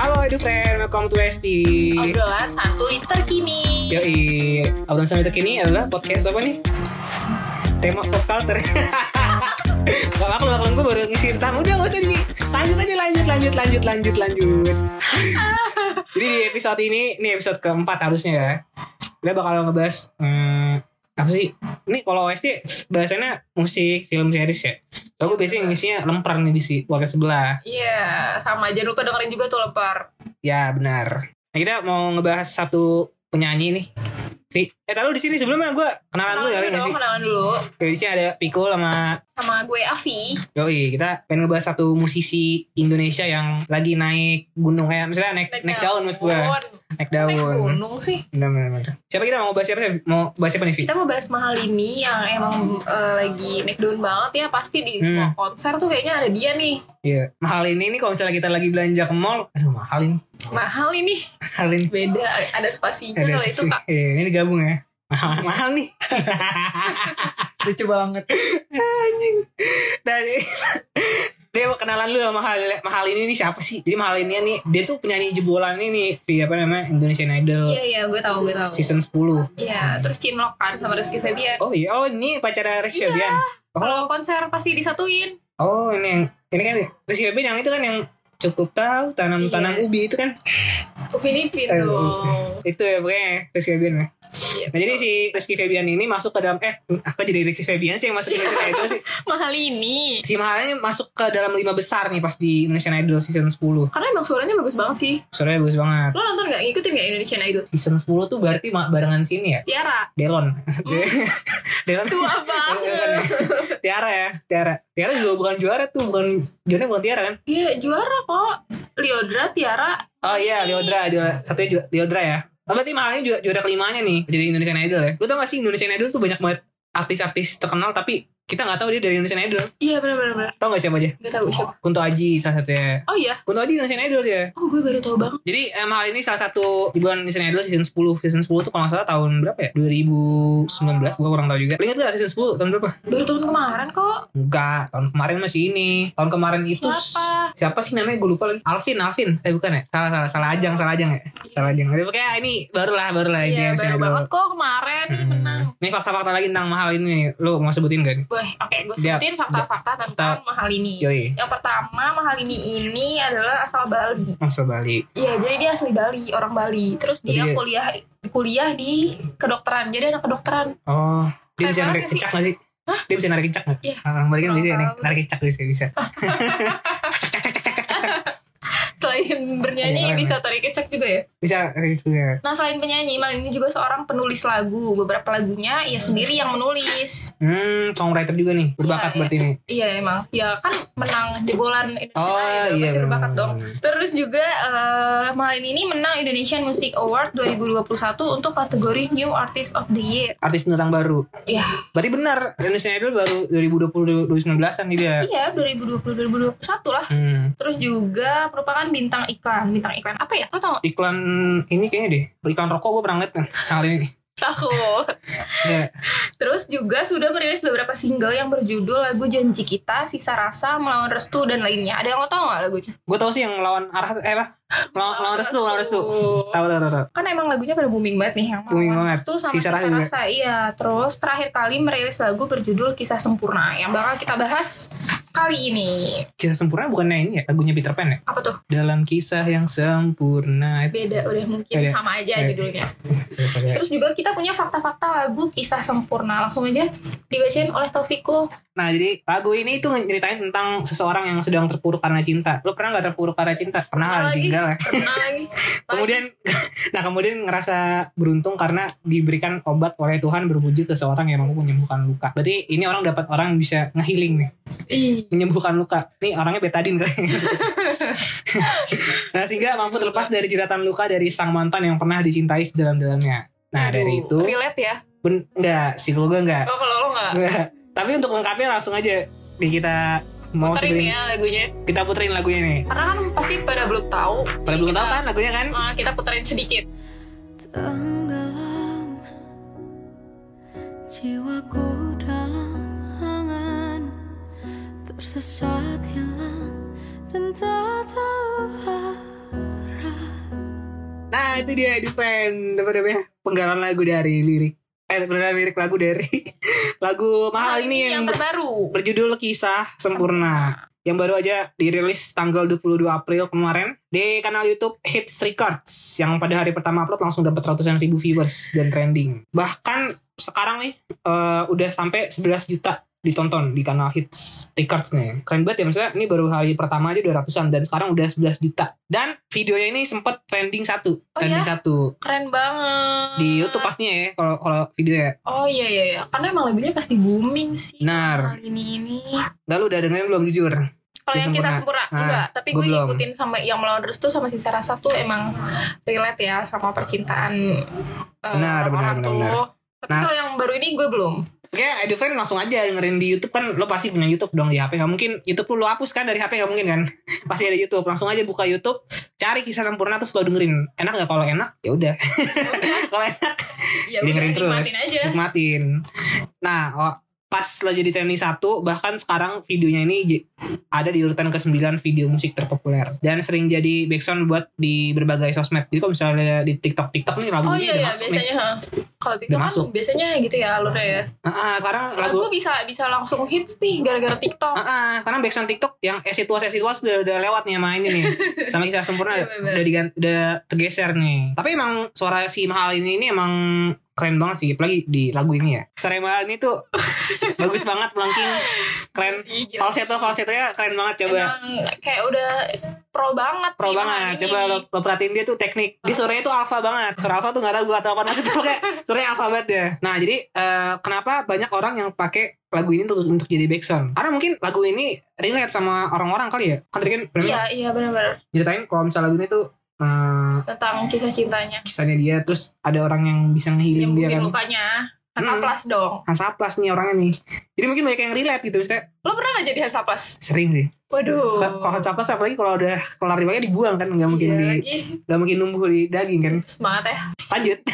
Halo edu friend, welcome to ST. Obrolan santuy terkini. Yoi, obrolan santuy terkini adalah podcast apa nih? Tema pop culture. Gak apa kalau gue baru ngisi pertama Udah gak usah di Lanjut aja lanjut lanjut lanjut lanjut lanjut Jadi di episode ini Ini episode keempat harusnya ya Kita bakal ngebahas hmm, Apa sih Ini kalau OST Bahasannya musik film series ya Kalau gue biasanya ngisinya lempar nih di si podcast sebelah Iya, sama jangan lupa dengerin juga tuh lepar. Ya benar. Nah, kita mau ngebahas satu penyanyi nih. Di, eh tahu di sini sebelumnya gue kenalan dulu kali nggak sih? kenalan dulu. Di sini ada Piko sama Sama gue Avi. Yoi. Kita pengen ngebahas satu musisi Indonesia yang lagi naik gunung kayak misalnya naik naik, daun maksud gue. Naik Naik daun. gunung sih. Benar, benar. Siapa kita mau bahas siapa? sih? Mau bahas siapa nih Vi? Kita mau bahas mahal ini yang emang eh, lagi naik daun banget ya. Pasti di semua Hmm. konser tuh kayaknya ada dia nih. Iya. Mahal ini nih kalau misalnya kita lagi belanja ke mall, aduh mahal ini. Mahal ini. Mahal ini. Beda, ada spasinya Ada kalau itu kak. Iya, ini digabung ya. Mahal, mahal nih. lucu banget Anjing. Ini- dia mau kenalan lu sama mahal mahal ini nih siapa sih? Jadi mahal ini nih dia tuh penyanyi jebolan ini nih di apa namanya Indonesian Idol Iya, iya, gue tahu, gue tahu. season 10. Iya, terus Cinlok kan sama Rizky Febian. Oh iya, oh ini pacara Rizky Iya. Febian. Kalau Oh, konser pasti disatuin. oh ini yang ini kan Rizky Febian yang itu kan yang cukup tahu tanam-tanam Iya. ubi itu kan Upin Ipin Eh, dong. itu ya pokoknya Rizky Febian ya. Nah jadi si Rizky Febian ini masuk ke dalam eh aku jadi Rizky Febian sih yang masuk ke Indonesian Idol sih. Mahal ini. Si mahalnya masuk ke dalam lima besar nih pas di Indonesian Idol season 10. Karena emang suaranya bagus banget sih. Suaranya bagus banget. Lo nonton gak? Ngikutin gak Indonesian Idol? Season 10 tuh berarti barengan sini ya? Tiara. Delon. Delon Hmm. Tua banget. Tiara ya, Tiara. Tiara juga bukan juara tuh, bukan juara bukan Tiara kan? Iya juara kok. Liodra, Tiara. Oh iya, Leodra, juara satunya Leodra ya. Berarti mahalnya juga juara kelimanya nih jadi Indonesian Idol ya. Lu tau gak sih Indonesian Idol tuh banyak banget artis-artis terkenal tapi kita nggak tahu dia dari Indonesian Idol. Iya bener-bener. bener. Tau gak siapa aja? Gak tau siapa. Kunto Aji salah satunya. Oh iya. Kunto Aji Indonesian Idol dia. Oh gue baru tau banget. Jadi eh, mahal ini salah satu hiburan Indonesian Idol season 10. Season 10 tuh kalau nggak salah tahun berapa ya? 2019, gua kurang tahu juga. Inget gak season 10 tahun berapa? Baru tahun kemarin kok. Enggak, tahun kemarin masih ini. Tahun kemarin itu Siapa? siapa sih namanya gue lupa lagi. Alvin, Alvin. Eh bukan ya? Salah salah salah ajang, salah ajang ya. Salah ajang. Tapi pokoknya ini barulah barulah ini Iya yang baru saya banget kok. Ini fakta-fakta lagi tentang mahal ini. Lu mau sebutin gak nih? Boleh. Oke gue Dia- sebutin fakta-fakta tentang mahal ini. Yoi. Yang pertama mahal ini ini adalah asal Bali. Masa Bali. Iya, jadi dia asli Bali, orang Bali. Terus dia Jadi- kuliah kuliah di kedokteran. Jadi anak kedokteran. Oh, dia bisa narik kecak gak sih? Dia bisa narik kecak gak? Iya. Ah, Bali kan bisa narik kecak bisa bisa. bernyanyi Keren, bisa tarik kecek juga ya. Bisa gitu ya. Nah selain penyanyi, Mal ini juga seorang penulis lagu. Beberapa lagunya ia sendiri yang menulis. Hmm, songwriter juga nih, berbakat Iya, berarti nih. Iya emang. Ya kan menang jebolan Indonesia Oh Idol, iya. pasti berbakat dong. Terus juga eh Malin ini menang Indonesian Music Award 2021 untuk kategori New Artist of the Year. Artis tentang baru. Iya, Berarti benar Indonesian Idol baru 2020 2019-an dia. iya 2020 2021 lah. Hmm. Terus juga merupakan bintang iklan. Bintang iklan apa ya? Lo tau gak? Iklan ini kayaknya deh. Iklan rokok gue pernah liat kan kali ini. Takut. Ya. Terus juga sudah merilis beberapa single yang berjudul lagu Janji Kita, Sisa Rasa, Melawan Restu, dan lainnya. Ada yang lo tau gak lagunya? Gue tau sih yang lawan arah eh apa? Lawan, lawan restu, lawan restu. Tahu tahu tahu. tahu. Kan emang lagunya pada booming banget nih yang Booming Melawan banget. Restu sama Sisa Rasa. Rasa. Iya, terus terakhir kali merilis lagu berjudul Kisah Sempurna yang bakal kita bahas kali ini. Kisah sempurna bukannya ini ya lagunya Peter Pan ya? Apa tuh? Dalam kisah yang sempurna. Beda, udah mungkin Beda. sama aja Beda. judulnya. Terus Terus juga kita punya fakta-fakta lagu Kisah Sempurna. Langsung aja dibacain oleh Taufikul. Nah jadi lagu ini tuh nyeritain tentang seseorang yang sedang terpuruk karena cinta. Lu pernah gak terpuruk karena cinta? Pernah lah lagi. ditinggal ya. Pernah lagi. Kemudian, nah kemudian ngerasa beruntung karena diberikan obat oleh Tuhan berwujud seseorang yang mampu menyembuhkan luka. Berarti ini orang dapat orang yang bisa ngehealing nih, Ih, menyembuhkan luka. Nih orangnya betadin kali. nah sehingga mampu terlepas dari jeratan luka dari sang mantan yang pernah dicintai sedalam-dalamnya. Nah dari aduh, itu, relate ya. ben, enggak sih kalau gue enggak. Oh, kalau lo nggak Enggak. Tapi untuk lengkapnya langsung aja nih kita mau puterin sebenarnya ya lagunya. kita puterin lagunya nih. Karena kan pasti pada belum tahu. Pada belum kita- tahu kan lagunya kan? Ah, kita puterin sedikit. Tenggelam jiwaku dalam Hilang dan tak tahu arah Nah itu dia Edufren Apa namanya Penggalan lagu dari lirik Eh penggalan lirik lagu dari Lagu mahal ini yang, yang terbaru. berjudul Kisah Sempurna yang baru aja dirilis tanggal 22 April kemarin di kanal YouTube Hits Records yang pada hari pertama upload langsung dapat ratusan ribu viewers dan trending. Bahkan sekarang nih eh, udah sampai 11 juta ditonton di kanal Hits Records nih. Keren banget ya maksudnya ini baru hari pertama aja udah ratusan dan sekarang udah 11 juta. Dan videonya ini sempet trending satu, trending ya? satu Keren banget. di YouTube pastinya ya kalau kalau video ya. Oh iya iya iya. Karena emang lagunya pasti booming sih. Benar. Kali ini ini. Lalu udah dengerin belum jujur? Kalau yang Kisah Sempurna. sempurna Ah, enggak, tapi gue belum. ngikutin sama yang melawan restu sama sisa rasa tuh emang relate ya sama percintaan eh, Benar, orang-orang benar, tuh. benar, benar. Tapi Nah. kalau yang baru ini gue belum. Oke, Edufriend langsung aja dengerin di YouTube kan lo pasti punya YouTube dong di HP nggak mungkin YouTube lu lo hapus kan dari HP nggak mungkin kan? Pasti ada YouTube. Langsung aja buka YouTube cari kisah sempurna terus lo dengerin. Enak nggak? Kalau enak ya udah. Kalau enak Ya udah, dengerin terus. nikmatin aja. nikmatin. Nah oh, pas lo jadi trending satu bahkan sekarang videonya ini ada di urutan ke-9 video musik terpopuler dan sering jadi background buat di berbagai sosmed jadi kalau misalnya di TikTok TikTok nih lagu Oh ini iya udah iya masuk nih biasanya. ha. Kalau TikTok Udah kan masuk. biasanya gitu ya alurnya ya. Nah, ah, sekarang lagu Lagu bisa bisa langsung hits nih gara-gara TikTok. Ah, ah, sekarang backsound TikTok yang eh situas eh situas udah, udah lewat nih sama ini nih sama kisah sempurna Iya, bener. udah diganti, udah tergeser nih tapi emang suara si mahal ini ini emang keren banget sih apalagi di lagu ini ya. Suara mahal ini tuh bagus banget melengking keren. Iya, gila. falsetto falsettonya keren banget coba. Emang kayak udah pro banget. pro banget Mahal coba ini. lo, lo perhatiin dia tuh teknik. Dia suaranya tuh alfa banget. Suara alfa tuh gak tau gue atau apa maksudnya kayak suaranya alfa banget ya nah jadi eh, kenapa banyak orang yang pakai lagu ini untuk untuk jadi backsound karena mungkin lagu ini relate sama orang-orang kali ya. Kan tadi kan Iya iya benar-benar nyeritain kalau misalnya lagu ini tuh eh, tentang kisah cintanya. kisahnya dia terus ada orang yang bisa ngehealing dia kan lukanya. Hmm. Hansaplas dong. Hansaplas nih orangnya nih jadi mungkin banyak yang relate gitu maksudnya Lo pernah gak jadi Hansaplas? sering sih Waduh. kalau Hansaplas apalagi kalau udah kelar dipakai dibuang kan nggak mungkin Iya di lagi. nggak mungkin numbuh di daging kan Semangat ya. lanjut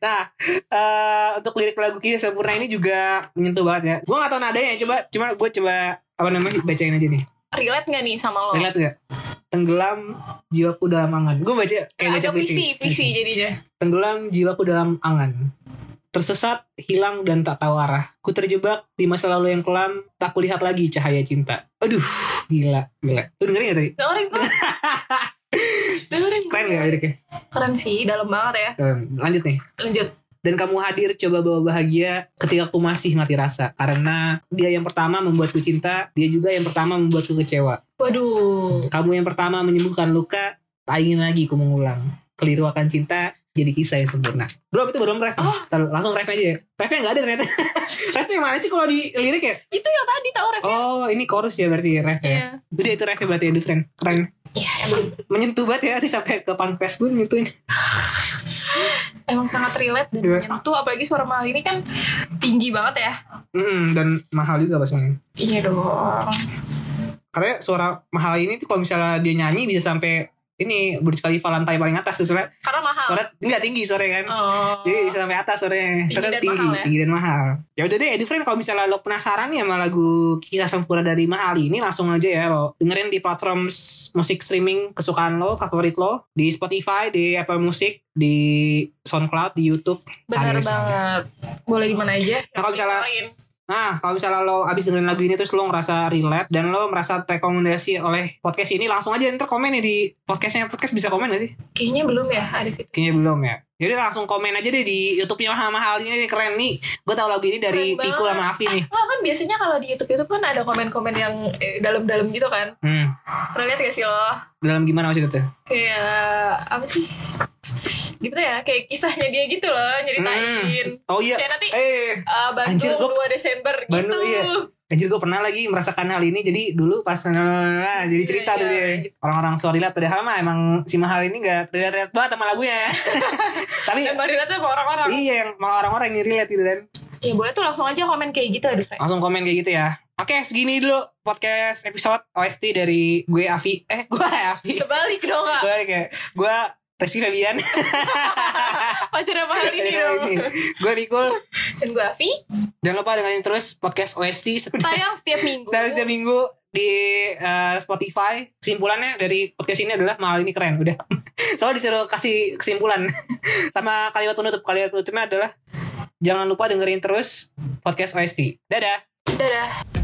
nah eh, untuk lirik lagu kisah sempurna ini juga menyentuh banget ya gue gak tau nadanya coba cuma gue coba apa namanya bacain aja nih Relate gak nih sama lo? relate gak tenggelam jiwaku dalam angan. Gue baca kayak baca Agak visi, visi jadinya. tenggelam jiwaku dalam angan. Tersesat hilang dan tak tahu arah. Ku terjebak di masa lalu yang kelam tak kulihat lagi cahaya cinta. Aduh gila gila. Lu dengerin gak tadi? Dengerin gue. Dengerin keren gak liriknya? Keren sih, dalam banget ya. Lanjut nih. Lanjut. Dan kamu hadir coba bawa bahagia ketika aku masih mati rasa. Karena dia yang pertama membuatku cinta dia juga yang pertama membuatku kecewa. Waduh. kamu yang pertama menyembuhkan luka tak ingin lagi ku mengulang. Keliru akan cinta jadi kisah yang sempurna. Belum itu belum ref. Oh. Taruh, langsung ref aja ya. Refnya nggak ada ternyata. Refnya yang mana sih kalau di lirik ya? Itu yang tadi tau refnya. oh ini chorus ya berarti ref ya? Itu dia itu refnya berarti ya friend. Keren. Iya, emang, menyentuh banget ya Ini sampai ke pankes gue nyentuhin emang sangat relate dan Iya. menyentuh apalagi suara mahal ini kan tinggi banget ya. Mm, dan mahal juga pastinya Iya dong. katanya suara mahal ini tuh kalau misalnya dia nyanyi bisa sampai ini berkali lantai paling atas tuh suara Karena mahal. suara enggak tinggi suaranya kan Oh. jadi bisa sampai atas suaranya Tinggi suaranya dan tinggi mahal ya? tinggi dan mahal ya udah deh Edi Friend kalau misalnya lo penasaran nih sama lagu kisah sempurna dari mahal ini langsung aja ya lo dengerin di platform musik streaming kesukaan lo favorit lo di Spotify di Apple Music di SoundCloud di YouTube Benar banget. Boleh di mana aja. Nah, kalau misalnya-. Nah, kalau misalnya lo abis dengerin lagu ini terus lo ngerasa relate dan lo merasa rekomendasi oleh podcast ini langsung aja ntar komen nih di podcastnya podcast bisa komen gak sih? Kayaknya belum ya ada fitur. Kayaknya belum ya. Jadi langsung komen aja deh di YouTube-nya mahal-mahal ini nih, keren nih. Gue tau lagu ini dari Keren Piku sama Afi nih. Oh kan biasanya kalau di YouTube YouTube kan ada komen-komen yang eh, dalam-dalam gitu kan. Hmm. Pernah lihat gak sih lo? Dalam gimana maksudnya tuh? Kayak apa sih? Gimana ya? Kayak kisahnya dia gitu loh nyeritain. Oh iya. Kayak nanti Eh, Bandung Anjir, gua- 2 Desember gitu. Bandung, iya. anjir gue pernah lagi merasakan hal ini. Jadi dulu pas nah, jadi Iya, cerita tuh iya, dia. Orang-orang so relate padahal mah emang si mahal ini gak relate banget sama lagunya. Tapi Dan baru sama orang-orang. iya yang malah orang-orang yang relate gitu kan. Ya boleh tuh langsung aja komen kayak gitu aduh Fred. Langsung komen kayak gitu ya. Oke, segini dulu podcast episode OST dari gue Avi. Eh, gue Avi. Kebalik dong kak. gue kayak gue Rizky Febian. Pacar apa hari ini dong. gue Mikul. Dan gue Avi. Jangan lupa dengerin terus podcast OST setiap, Tayang setiap minggu. setiap minggu di eh, Spotify. Kesimpulannya dari podcast ini adalah mahal ini keren. Udah. Soalnya disuruh kasih kesimpulan. Sama kalimat penutup. Kalimat penutupnya adalah jangan lupa dengerin terus podcast OST. Dadah. Dadah.